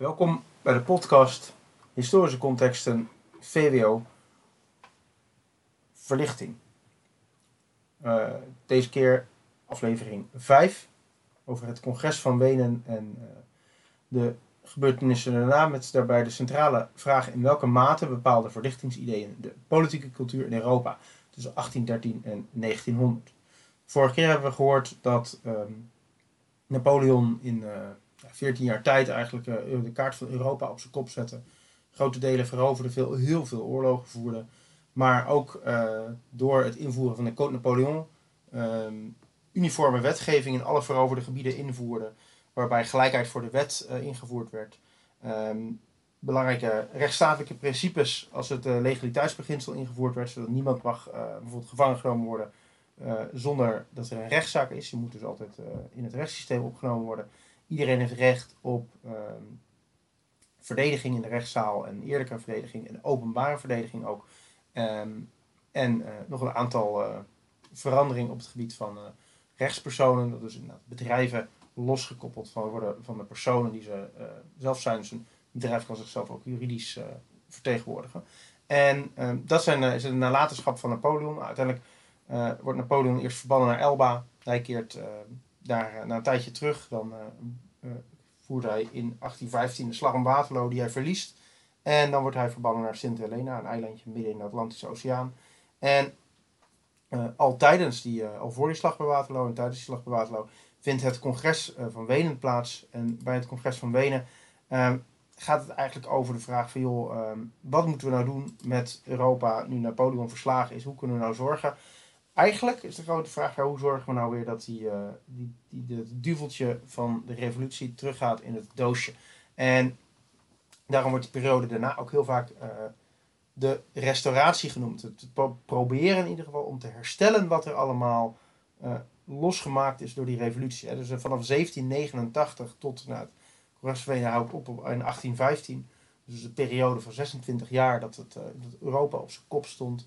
Welkom bij de podcast Historische Contexten VWO Verlichting. Uh, deze keer aflevering 5 over het congres van Wenen en uh, de gebeurtenissen daarna met daarbij de centrale vraag in welke mate bepaalde verlichtingsideeën de politieke cultuur in Europa tussen 1813 en 1900. Vorige keer hebben we gehoord dat um, Napoleon in uh, 14 jaar tijd eigenlijk uh, de kaart van Europa op zijn kop zette. Grote delen veroverde, veel, heel veel oorlogen voerde. Maar ook uh, door het invoeren van de Code Napoleon um, uniforme wetgeving in alle veroverde gebieden invoerde. Waarbij gelijkheid voor de wet uh, ingevoerd werd. Um, belangrijke rechtsstatelijke principes als het legaliteitsbeginsel ingevoerd werd. Zodat niemand mag bijvoorbeeld gevangen genomen worden zonder dat er een rechtszaak is. Je moet dus altijd in het rechtssysteem opgenomen worden. Iedereen heeft recht op um, verdediging in de rechtszaal en eerlijke verdediging en openbare verdediging ook. Um, en uh, nog een aantal uh, veranderingen op het gebied van uh, rechtspersonen. Dat inderdaad bedrijven losgekoppeld van worden van de personen die ze zelf zijn. Dus een bedrijf kan zichzelf ook juridisch vertegenwoordigen. En um, dat zijn, is een nalatenschap van Napoleon. Uiteindelijk wordt Napoleon eerst verbannen naar Elba. Hij keert daar na een tijdje terug. Dan uh, voert hij in 1815 de slag om Waterloo die hij verliest. En dan wordt hij verbannen naar Sint Helena, een eilandje midden in de Atlantische Oceaan. En al tijdens die, al voor die slag bij Waterloo en tijdens die slag bij Waterloo, vindt het congres van Wenen plaats. En bij het congres van Wenen um, gaat het eigenlijk over de vraag van, joh, um, wat moeten we nou doen met Europa nu Napoleon verslagen is? Hoe kunnen we nou zorgen eigenlijk is de grote vraag, hoe zorgen we nou weer dat die, uh, die, die, duveltje van de revolutie teruggaat in het doosje. En daarom wordt die periode daarna ook heel vaak uh, de restauratie genoemd. Het proberen in ieder geval om te herstellen wat er allemaal uh, losgemaakt is door die revolutie. Dus vanaf 1789 tot nou, het houdt op, in 1815. Dus de periode van 26 jaar dat, het, dat Europa op zijn kop stond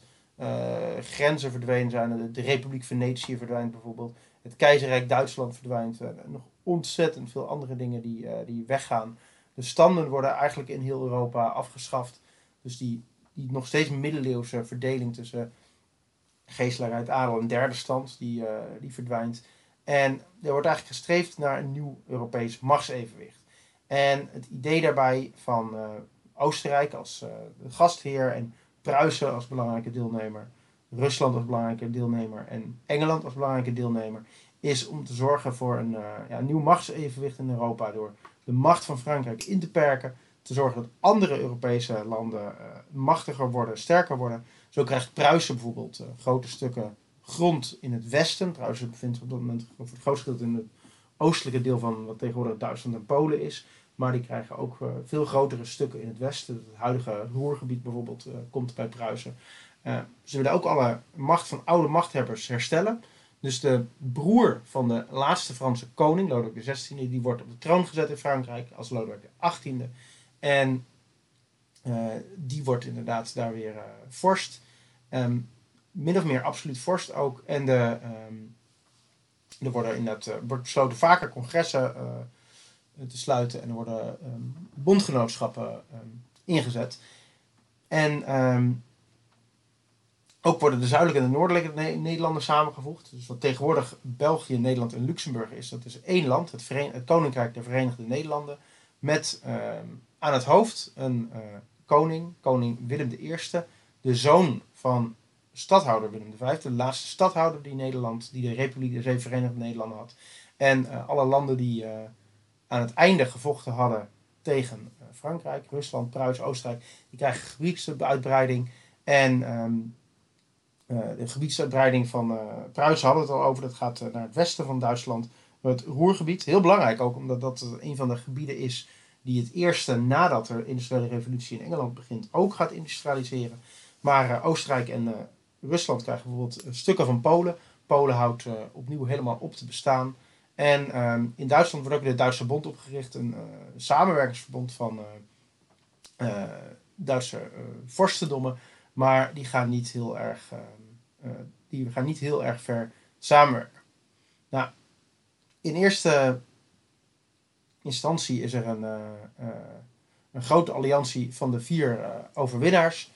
grenzen verdwenen zijn. De, Republiek Venetië verdwijnt bijvoorbeeld. Het Keizerrijk Duitsland verdwijnt. Uh, nog ontzettend veel andere dingen die, uh, die weggaan. De standen worden eigenlijk in heel Europa afgeschaft. Dus die, die nog steeds middeleeuwse verdeling tussen geestelaar uit adel en derde stand, die, die verdwijnt. En er wordt eigenlijk gestreefd naar een nieuw Europees machtsevenwicht. En het idee daarbij van Oostenrijk als gastheer en Pruisen als belangrijke deelnemer, Rusland als belangrijke deelnemer en Engeland als belangrijke deelnemer, is om te zorgen voor een, uh, ja, nieuw machtsevenwicht in Europa door de macht van Frankrijk in te perken, te zorgen dat andere Europese landen uh, machtiger worden, sterker worden. Zo krijgt Pruisen bijvoorbeeld uh, grote stukken grond in het westen. Pruisen bevindt zich op dat moment voor het grootste gedeelte in het oostelijke deel van wat tegenwoordig Duitsland en Polen is. Maar die krijgen ook uh, veel grotere stukken in het westen. Het huidige Roergebied bijvoorbeeld uh, komt bij Pruisen. Uh, ze willen ook alle macht van oude machthebbers herstellen. Dus de broer van de laatste Franse koning, Lodewijk XVI, die wordt op de troon gezet in Frankrijk als Lodewijk XVIII. En die wordt inderdaad daar weer vorst. Um, min of meer absoluut vorst ook. En de, um, er worden inderdaad wordt besloten vaker congressen te sluiten en er worden um, bondgenootschappen um, ingezet. En um, ook worden de zuidelijke en de noordelijke ne Nederlanden samengevoegd. Dus wat tegenwoordig België, Nederland en Luxemburg is, dat is één land, het, Koninkrijk der Verenigde Nederlanden, met aan het hoofd een uh, koning, koning Willem I, de zoon van stadhouder Willem V, de laatste stadhouder die Nederland, die de Republiek der Verenigde Nederlanden had. En uh, alle landen die aan het einde gevochten hadden tegen uh, Frankrijk, Rusland, Pruisen, Oostenrijk. Die krijgen gebiedsuitbreiding. En um, de gebiedsuitbreiding van uh, Pruisen hadden het al over. Dat gaat naar het westen van Duitsland. Het Roergebied. Heel belangrijk ook, omdat dat een van de gebieden is die het eerste nadat de industriële revolutie in Engeland begint ook gaat industrialiseren. Maar Oostenrijk en Rusland krijgen bijvoorbeeld stukken van Polen. Polen houdt opnieuw helemaal op te bestaan. En um, in Duitsland wordt ook de Duitse Bond opgericht, een uh, samenwerkingsverbond van uh, Duitse vorstendommen. Maar die gaan niet heel erg, die gaan niet heel erg ver samenwerken. Nou, in eerste instantie is er een een grote alliantie van de vier overwinnaars.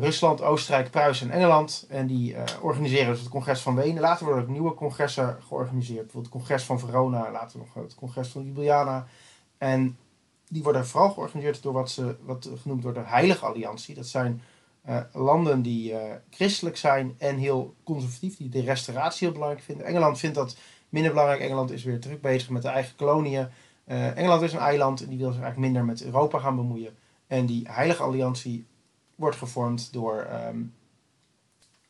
Rusland, Oostenrijk, Pruisen en Engeland. En die organiseren dus het congres van Wenen. Later worden ook nieuwe congressen georganiseerd. Bijvoorbeeld het congres van Verona, later nog het congres van Ljubljana. En die worden vooral georganiseerd door wat, ze, wat genoemd wordt de Heilige Alliantie. Dat zijn uh, landen die christelijk zijn en heel conservatief, die de restauratie heel belangrijk vinden. Engeland vindt dat minder belangrijk. Engeland is weer druk bezig met de eigen koloniën. Engeland is een eiland en die wil zich eigenlijk minder met Europa gaan bemoeien. En die Heilige Alliantie wordt gevormd door um,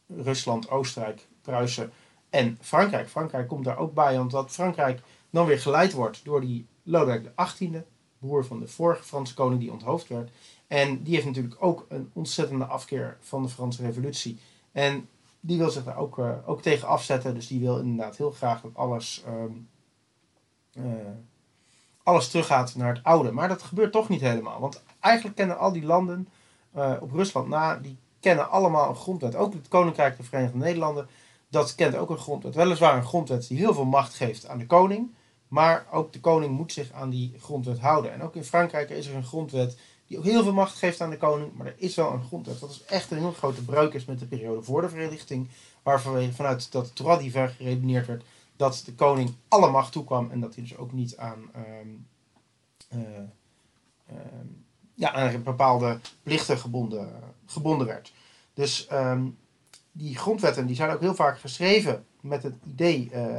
Rusland, Oostenrijk, Pruisen en Frankrijk. Frankrijk komt daar ook bij, omdat Frankrijk dan weer geleid wordt door die Lodewijk XVIII, broer van de vorige Franse koning die onthoofd werd. En die heeft natuurlijk ook een ontzettende afkeer van de Franse revolutie. En die wil zich daar ook, uh, ook tegen afzetten. Dus die wil inderdaad heel graag dat alles, um, uh, alles teruggaat naar het oude. Maar dat gebeurt toch niet helemaal. Want eigenlijk kennen al die landen uh, op Rusland na, die kennen allemaal een grondwet. Ook het Koninkrijk de Verenigde Nederlanden, dat kent ook een grondwet. Weliswaar een grondwet die heel veel macht geeft aan de koning. Maar ook de koning moet zich aan die grondwet houden. En ook in Frankrijk is er een grondwet die ook heel veel macht geeft aan de koning. Maar er is wel een grondwet. Dat is echt een heel grote breuk is met de periode voor de verlichting. Waar vanuit dat Torah die geredeneerd werd dat de koning alle macht toekwam. En dat hij dus ook niet aan, um, uh, um, ja, aan bepaalde plichten gebonden, gebonden werd. Dus um, die grondwetten die zijn ook heel vaak geschreven met het idee uh,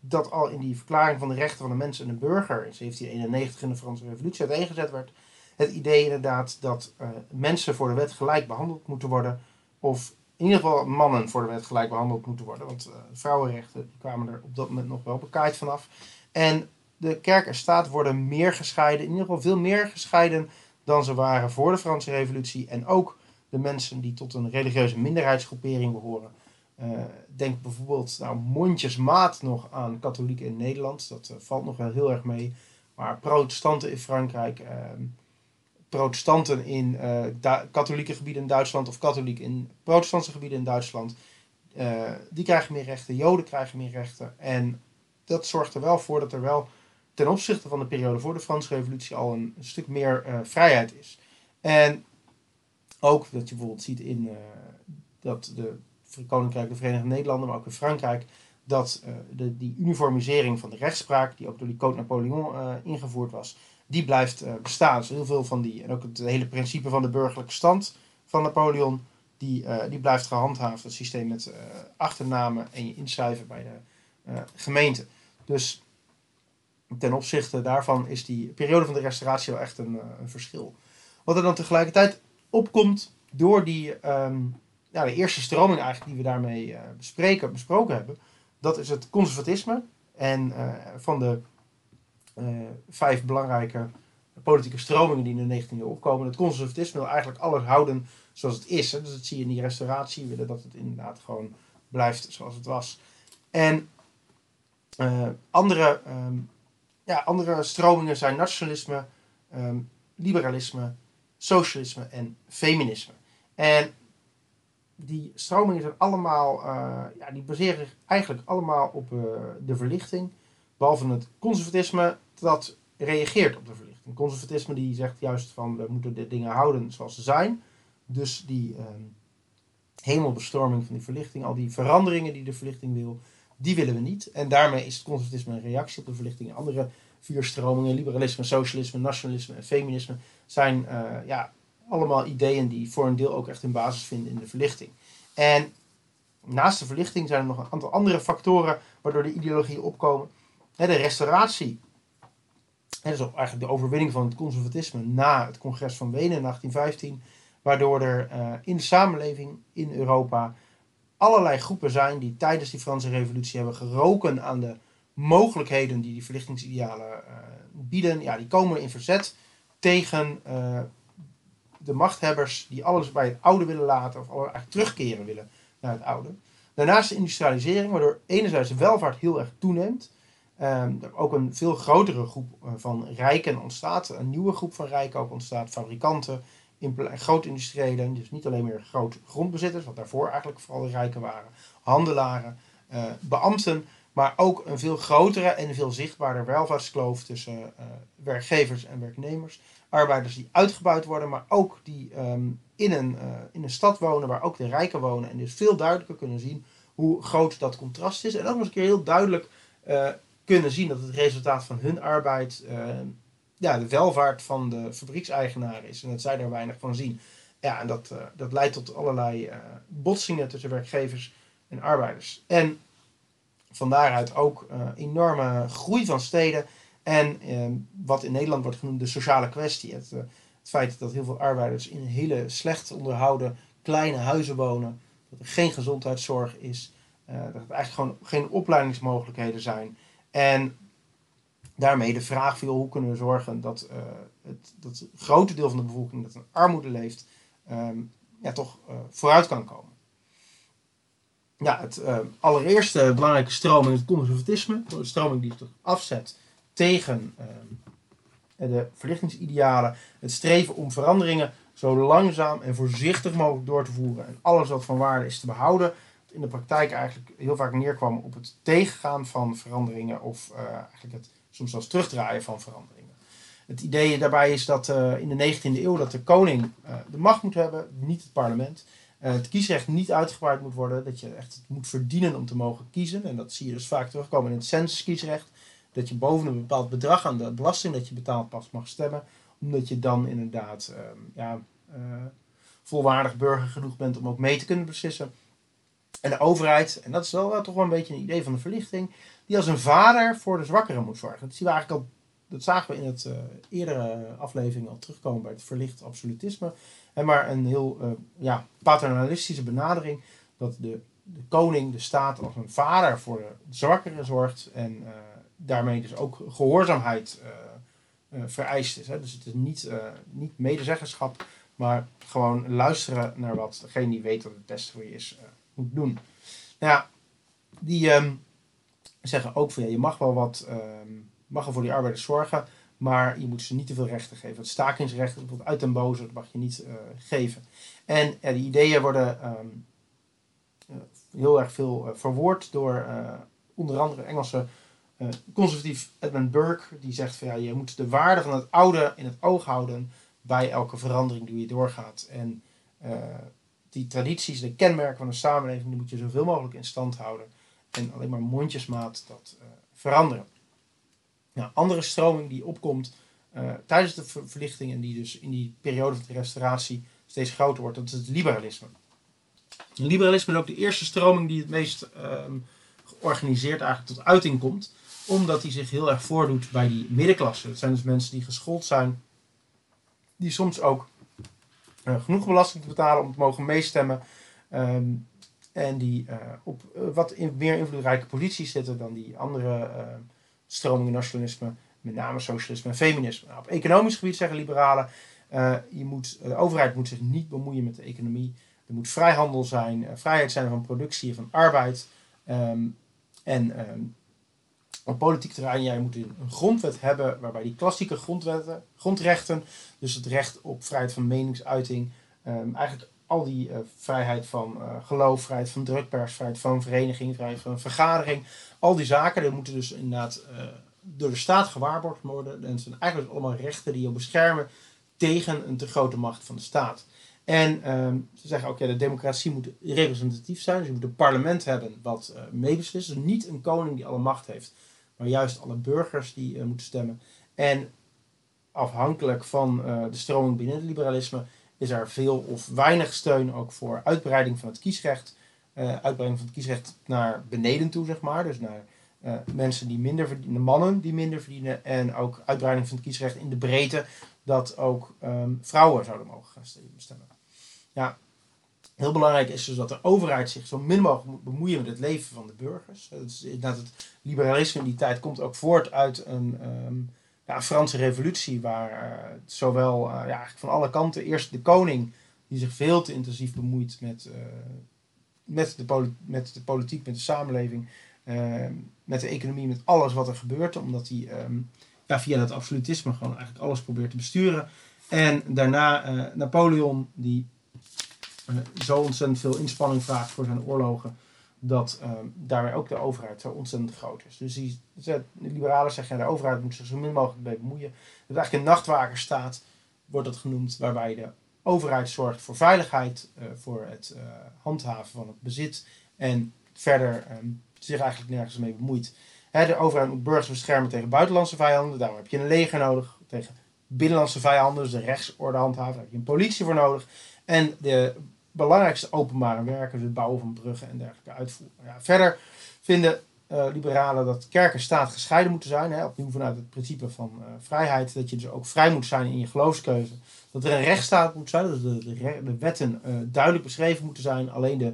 dat al in die verklaring van de rechten van de mensen en de burger in 1791 in de Franse Revolutie uiteengezet werd. Het idee inderdaad dat uh, mensen voor de wet gelijk behandeld moeten worden. Of in ieder geval mannen voor de wet gelijk behandeld moeten worden. Want uh, vrouwenrechten kwamen er op dat moment nog wel bekaaid vanaf. En de kerk en staat worden meer gescheiden. In ieder geval veel meer gescheiden dan ze waren voor de Franse Revolutie. En ook de mensen die tot een religieuze minderheidsgroepering behoren. Uh, denk bijvoorbeeld nou, mondjesmaat nog aan katholieken in Nederland. Dat uh, valt nog wel heel erg mee. Maar protestanten in Frankrijk, uh, protestanten in katholieke gebieden in Duitsland of katholiek in protestantse gebieden in Duitsland, die krijgen meer rechten. Joden krijgen meer rechten. En dat zorgt er wel voor dat er wel ten opzichte van de periode voor de Franse Revolutie al een, stuk meer vrijheid is. En ook dat je bijvoorbeeld ziet in uh, dat de Koninkrijk de Verenigde Nederlanden, maar ook in Frankrijk, dat uh, de, die uniformisering van de rechtspraak, die ook door die Code Napoleon ingevoerd was, die blijft bestaan. Dus heel veel van die, en ook het hele principe van de burgerlijke stand van Napoleon, die, die blijft gehandhaafd. Het systeem met achternamen en je inschrijven bij de gemeente. Dus ten opzichte daarvan is die periode van de restauratie wel echt een, een verschil. Wat er dan tegelijkertijd opkomt door die, um, ja, de eerste stroming eigenlijk die we daarmee uh, bespreken, besproken hebben. Dat is het conservatisme. En uh, van de vijf belangrijke politieke stromingen die in de 19e eeuw opkomen. Het conservatisme wil eigenlijk alles houden zoals het is. Hè. Dus dat zie je in die restauratie. willen dat het inderdaad gewoon blijft zoals het was. En andere, um, ja, andere stromingen zijn nationalisme, um, liberalisme, socialisme en feminisme. En die stromingen zijn allemaal, uh, ja, die baseren zich eigenlijk allemaal op uh, de verlichting. Behalve het conservatisme dat reageert op de verlichting. Conservatisme die zegt juist van we moeten de dingen houden zoals ze zijn. Dus die uh, hemelbestorming van die verlichting, al die veranderingen die de verlichting wil, die willen we niet. En daarmee is het conservatisme een reactie op de verlichting. Andere vier stromingen, liberalisme, socialisme, nationalisme en feminisme, zijn uh, ja, allemaal ideeën die voor een deel ook echt hun basis vinden in de verlichting. En naast de verlichting zijn er nog een aantal andere factoren waardoor de ideologieën opkomen. de restauratie. En dus eigenlijk de overwinning van het conservatisme na het congres van Wenen in 1815. Waardoor er uh, in de samenleving in Europa allerlei groepen zijn die tijdens die Franse revolutie hebben geroken aan de mogelijkheden die die verlichtingsidealen uh, bieden. Ja, die komen in verzet tegen uh, de machthebbers die alles bij het oude willen laten, of eigenlijk terugkeren willen naar het oude. Daarnaast de industrialisering, waardoor enerzijds de welvaart heel erg toeneemt. Er ook een veel grotere groep eh, van rijken ontstaat. Een nieuwe groep van rijken ook ontstaat. Fabrikanten, groot industriëlen. Dus niet alleen meer groot grondbezitters, wat daarvoor eigenlijk vooral de rijken waren. Handelaren, uh, beambten. Maar ook een veel grotere en veel zichtbaarder welvaartskloof tussen werkgevers en werknemers. Arbeiders die uitgebuit worden, maar ook die ehm, in, een, in een stad wonen waar ook de rijken wonen. En dus veel duidelijker kunnen zien hoe groot dat contrast is. En ook nog eens een keer heel duidelijk kunnen zien dat het resultaat van hun arbeid ja, de welvaart van de fabriekseigenaar is. En dat zij daar weinig van zien. Ja, en dat, uh, dat leidt tot allerlei uh, botsingen tussen werkgevers en arbeiders. En van daaruit ook uh, enorme groei van steden. En ehm, wat in Nederland wordt genoemd de sociale kwestie. Het, het feit dat heel veel arbeiders in hele slecht onderhouden kleine huizen wonen. Dat er geen gezondheidszorg is. dat er eigenlijk gewoon geen opleidingsmogelijkheden zijn. En daarmee de vraag viel hoe kunnen we zorgen dat, uh, het, dat grote deel van de bevolking dat in armoede leeft, um, ja, toch uh, vooruit kan komen. Ja, het uh, allereerste belangrijke stroming is het conservatisme. Een stroming die zich afzet tegen ehm, de verlichtingsidealen. Het streven om veranderingen zo langzaam en voorzichtig mogelijk door te voeren. En alles wat van waarde is te behouden. In de praktijk eigenlijk heel vaak neerkwam op het tegengaan van veranderingen. Of eigenlijk het soms zelfs terugdraaien van veranderingen. Het idee daarbij is dat uh, in de 19e eeuw dat de koning uh, de macht moet hebben, niet het parlement. Uh, het kiesrecht niet uitgebreid moet worden, dat je echt moet verdienen om te mogen kiezen. En dat zie je dus vaak terugkomen in het censuskiesrecht. Dat je boven een bepaald bedrag aan de belasting dat je betaalt pas mag stemmen. Omdat je dan inderdaad ehm, ja, volwaardig burger genoeg bent om ook mee te kunnen beslissen. En de overheid, en dat is wel toch wel een beetje een idee van de verlichting, die als een vader voor de zwakkeren moet zorgen. Dat zien eigenlijk al, dat zagen we in het uh, eerdere aflevering al terugkomen bij het verlicht absolutisme. En maar een heel uh, ja, paternalistische benadering dat de, de koning, de staat, als een vader voor de zwakkeren zorgt en uh, daarmee dus ook gehoorzaamheid vereist is. Hè. Dus het is niet, niet medezeggenschap, maar gewoon luisteren naar wat degene die weet dat het beste voor je is, moet doen. Nou ja, die, um, zeggen ook van ja, je mag wel wat, um, mag wel voor die arbeiders zorgen, maar je moet ze niet te veel rechten geven. Het stakingsrecht, bijvoorbeeld uit den boze, dat mag je niet uh, geven. En uh, die ideeën worden um, uh, heel erg veel verwoord door onder andere Engelse conservatief Edmund Burke, die zegt van ja, je moet de waarde van het oude in het oog houden bij elke verandering die je doorgaat. En die tradities, de kenmerken van een samenleving, die moet je zoveel mogelijk in stand houden en alleen maar mondjesmaat dat uh, veranderen. Nou, andere stroming die opkomt uh, tijdens de verlichting en die dus in die periode van de restauratie steeds groter wordt, dat is het liberalisme. liberalisme is ook de eerste stroming die het meest uh, georganiseerd eigenlijk tot uiting komt, omdat die zich heel erg voordoet bij die middenklasse. Dat zijn dus mensen die geschoold zijn, die soms ook genoeg belasting te betalen om te mogen meestemmen. Um, en die uh, op uh, wat meer invloedrijke posities zitten dan die andere stromingen nationalisme, met name socialisme en feminisme. Nou, op economisch gebied zeggen liberalen, je moet, de overheid moet zich niet bemoeien met de economie. Er moet vrijhandel zijn, vrijheid zijn van productie en van arbeid. Um, en um, op politiek terrein, jij moet een grondwet hebben waarbij die klassieke grondwetten, grondrechten, dus het recht op vrijheid van meningsuiting, um, eigenlijk al die uh, vrijheid van uh, geloof, vrijheid van drukpers, vrijheid van vereniging, vrijheid van vergadering, al die zaken, die moeten dus inderdaad uh, door de staat gewaarborgd worden. En het zijn eigenlijk allemaal rechten die je beschermen tegen een te grote macht van de staat. En um, ze zeggen ook, ja, de democratie moet representatief zijn. Dus je moet een parlement hebben wat meebeslist. Dus niet een koning die alle macht heeft, maar juist alle burgers die moeten stemmen. En afhankelijk van de stroming binnen het liberalisme is er veel of weinig steun ook voor uitbreiding van het kiesrecht. Uh, uitbreiding van het kiesrecht naar beneden toe, zeg maar. Dus naar mensen die minder verdienen, mannen die minder verdienen. En ook uitbreiding van het kiesrecht in de breedte, dat ook um, vrouwen zouden mogen gaan stemmen. Ja, heel belangrijk is dus dat de overheid zich zo min mogelijk moet bemoeien met het leven van de burgers. Is, dat het liberalisme in die tijd komt ook voort uit een. Um, ja, Franse revolutie, waar uh, zowel uh, ja, eigenlijk van alle kanten eerst de koning, die zich veel te intensief bemoeit met, uh, met, de, met de politiek, met de samenleving, met de economie, met alles wat er gebeurt, omdat hij um, ja, via dat absolutisme gewoon eigenlijk alles probeert te besturen. En daarna Napoleon, die zo ontzettend veel inspanning vraagt voor zijn oorlogen, dat ehm, daarmee ook de overheid zo ontzettend groot is. Dus die, de liberalen zeggen, de overheid moet zich zo min mogelijk mee bemoeien. Dat eigenlijk een nachtwakerstaat wordt dat genoemd, waarbij de overheid zorgt voor veiligheid, uh, voor het uh, handhaven van het bezit en verder um, zich eigenlijk nergens mee bemoeit. De overheid moet burgers beschermen tegen buitenlandse vijanden, daarom heb je een leger nodig. Tegen binnenlandse vijanden, dus de rechtsorde handhaven, daar heb je een politie voor nodig. En de belangrijkste openbare werken, dus het bouwen van bruggen en dergelijke uitvoeren. Ja, verder vinden uh, liberalen dat kerk en staat gescheiden moeten zijn. Hè, opnieuw vanuit het principe van uh, vrijheid. Dat je dus ook vrij moet zijn in je geloofskeuze. Dat er een rechtsstaat moet zijn. Dat de, de, de wetten uh, duidelijk beschreven moeten zijn. Alleen de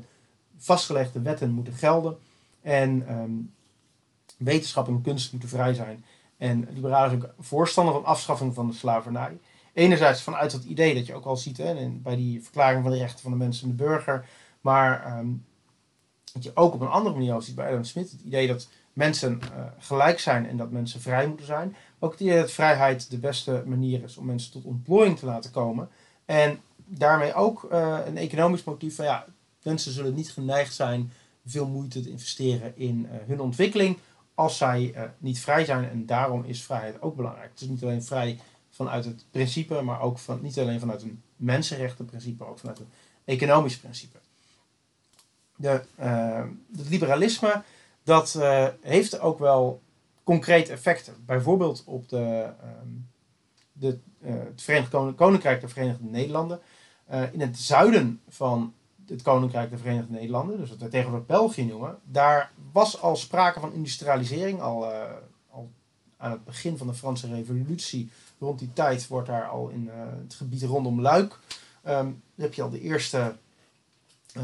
vastgelegde wetten moeten gelden. En um, wetenschap en kunst moeten vrij zijn. En liberalen zijn ook voorstander van afschaffing van de slavernij. Enerzijds vanuit het idee dat je ook al ziet hè, bij die verklaring van de rechten van de mensen en de burger. Maar um, dat je ook op een andere manier al ziet bij Adam Smith. Het idee dat mensen uh, gelijk zijn en dat mensen vrij moeten zijn. Ook het idee dat vrijheid de beste manier is om mensen tot ontplooiing te laten komen. En daarmee ook uh, een economisch motief van ja, mensen zullen niet geneigd zijn veel moeite te investeren in uh, hun ontwikkeling als zij niet vrij zijn. En daarom is vrijheid ook belangrijk. Het is niet alleen vrij vanuit het principe, maar ook van, niet alleen vanuit een mensenrechtenprincipe, ook vanuit een economisch principe. De, uh, het liberalisme, dat uh, heeft ook wel concrete effecten. Bijvoorbeeld op de, um, de, uh, het Verenigd Koninkrijk der Verenigde Nederlanden. in het zuiden van het Koninkrijk der Verenigde Nederlanden, dus wat wij tegenwoordig België noemen, daar was al sprake van industrialisering. Al, al aan het begin van de Franse Revolutie rond die tijd wordt daar al in uh, het gebied rondom Luik. Um, heb je al de eerste, uh,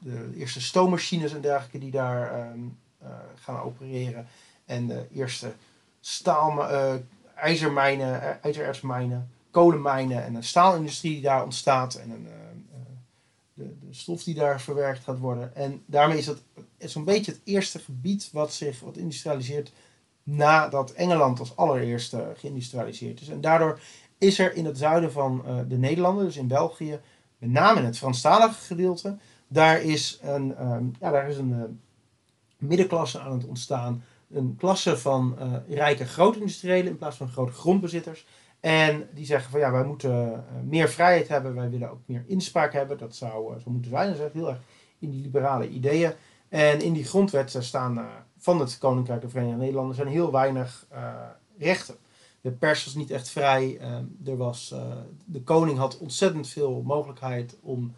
de eerste stoommachines en dergelijke die daar um, uh, gaan opereren. En de eerste staal, ijzermijnen, ijzerertsmijnen, kolenmijnen en een staalindustrie die daar ontstaat. En een, de, de, stof die daar verwerkt gaat worden. En daarmee is het zo'n beetje het eerste gebied wat zich wat industrialiseert nadat Engeland als allereerste geïndustrialiseerd is. En daardoor is er in het zuiden van uh, de Nederlanden, dus in België, met name in het Franstalige gedeelte, daar is een, um, ja, daar is een uh, middenklasse aan het ontstaan. Een klasse van uh, rijke grootindustriëlen in plaats van grote grondbezitters. En die zeggen van ja, wij moeten meer vrijheid hebben, wij willen ook meer inspraak hebben. Dat zou zo moeten zijn. Dat is heel erg in die liberale ideeën. En in die grondwet staan van het Koninkrijk der Verenigde Nederlanden zijn heel weinig uh, rechten. De pers was niet echt vrij. Uh, er was, uh, de koning had ontzettend veel mogelijkheid om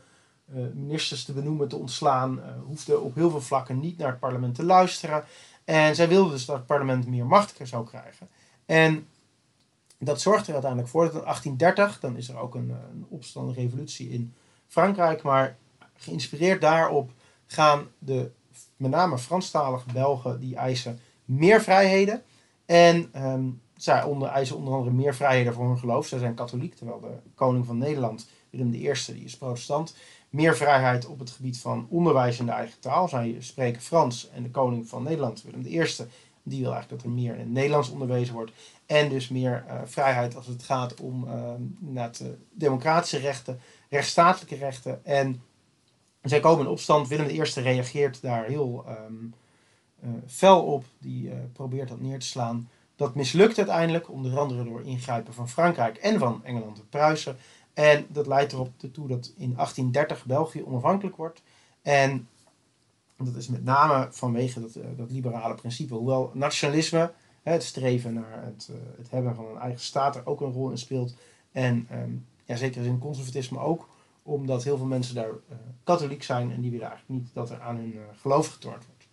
ministers te benoemen, te ontslaan. hoefde op heel veel vlakken niet naar het parlement te luisteren. En zij wilden dus dat het parlement meer macht zou krijgen. En dat zorgde er uiteindelijk voor dat in 1830, dan is er ook een, een revolutie in Frankrijk. Maar geïnspireerd daarop gaan de met name Franstalige Belgen, die eisen meer vrijheden. En um, zij onder, eisen onder andere meer vrijheden voor hun geloof. Zij zijn katholiek, terwijl de koning van Nederland, Willem I, die is protestant. Meer vrijheid op het gebied van onderwijs in de eigen taal. Zij spreken Frans en de koning van Nederland, Willem I, die wil eigenlijk dat er meer in het Nederlands onderwezen wordt. En dus meer uh, vrijheid als het gaat om uh, democratische rechten, rechtsstatelijke rechten en zij komen in opstand. Willem I reageert daar heel um, uh, fel op. Die uh, probeert dat neer te slaan. Dat mislukt uiteindelijk, onder andere door ingrijpen van Frankrijk en van Engeland en Pruisen. En dat leidt erop toe dat in 1830 België onafhankelijk wordt. En dat is met name vanwege dat, uh, dat liberale principe. Hoewel nationalisme, het streven naar het, het, hebben van een eigen staat, er ook een rol in speelt. En um, ja, zeker in conservatisme ook omdat heel veel mensen daar uh, katholiek zijn en die willen eigenlijk niet dat er aan hun uh, geloof getornd wordt.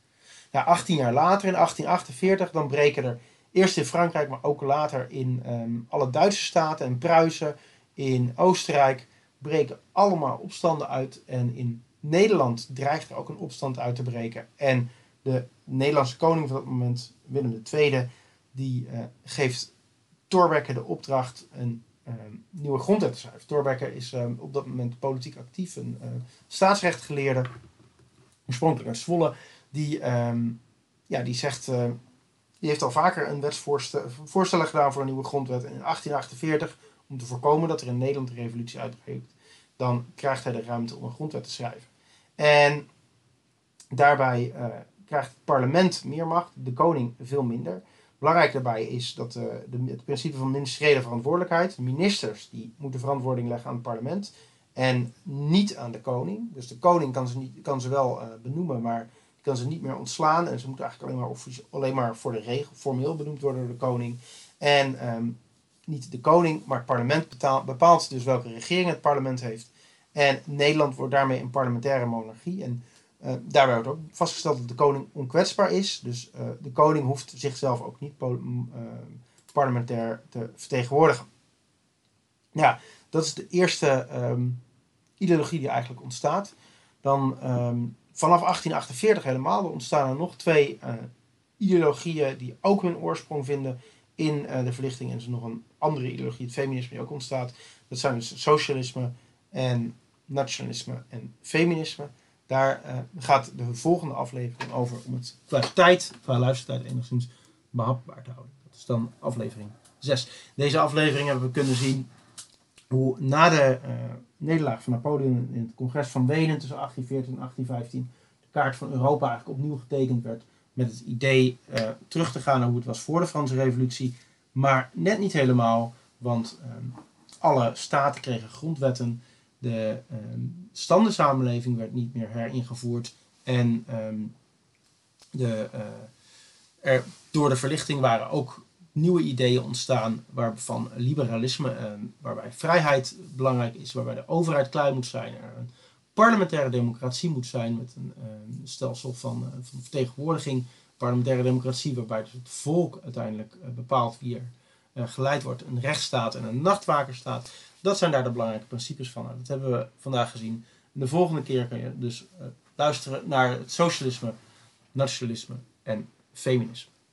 Ja, 18 jaar later, in 1848, dan breken er eerst in Frankrijk, maar ook later in um, alle Duitse staten en Pruisen, in Oostenrijk, breken allemaal opstanden uit. En in Nederland dreigt er ook een opstand uit te breken. En de Nederlandse koning van dat moment, Willem II, die uh, geeft Thorbecke de opdracht een Ehm, nieuwe grondwet te schrijven. Thorbecke is ehm, op dat moment politiek actief, een uh, staatsrechtgeleerde, oorspronkelijk uit Zwolle, die, ehm, ja, die zegt, uh, die heeft al vaker een wetsvoorstel gedaan voor een nieuwe grondwet. In 1848, om te voorkomen dat er in Nederland een revolutie uitbreekt, dan krijgt hij de ruimte om een grondwet te schrijven. En Daarbij uh, krijgt het parlement meer macht, de koning veel minder. Belangrijk daarbij is dat uh, de, het principe van ministeriële verantwoordelijkheid. Ministers die moeten verantwoording leggen aan het parlement en niet aan de koning. Dus de koning kan ze, niet, kan ze wel uh, benoemen, maar kan ze niet meer ontslaan. En ze moeten eigenlijk alleen maar, alleen maar voor de regel formeel benoemd worden door de koning. En um, niet de koning, maar het parlement bepaalt dus welke regering het parlement heeft. En Nederland wordt daarmee een parlementaire monarchie. En daarbij wordt ook vastgesteld dat de koning onkwetsbaar is. Dus uh, de koning hoeft zichzelf ook niet uh, parlementair te vertegenwoordigen. Ja, dat is de eerste um, ideologie die eigenlijk ontstaat. Dan um, vanaf 1848 helemaal. Er ontstaan er nog twee ideologieën die ook hun oorsprong vinden in de verlichting. En er is nog een andere ideologie, het feminisme, die ook ontstaat. Dat zijn dus socialisme en nationalisme en feminisme. Daar uh, gaat de volgende aflevering over om het qua tijd, qua luistertijd enigszins behapbaar te houden. Dat is dan aflevering 6. Deze aflevering hebben we kunnen zien hoe na de uh, nederlaag van Napoleon in het congres van Wenen tussen 1814 en 1815 de kaart van Europa eigenlijk opnieuw getekend werd met het idee uh, terug te gaan naar hoe het was voor de Franse revolutie. Maar net niet helemaal, want alle staten kregen grondwetten de um, standensamenleving werd niet meer heringevoerd. En um, de, er, door de verlichting waren ook nieuwe ideeën ontstaan waarvan liberalisme, um, waarbij vrijheid belangrijk is, waarbij de overheid klein moet zijn, er een parlementaire democratie moet zijn met een stelsel van, uh, van vertegenwoordiging, parlementaire democratie, waarbij dus het volk uiteindelijk uh, bepaalt wie er geleid wordt, een rechtsstaat en een nachtwakerstaat. Dat zijn daar de belangrijke principes van. Dat hebben we vandaag gezien. De volgende keer kan je dus uh, luisteren naar het socialisme, nationalisme en feminisme.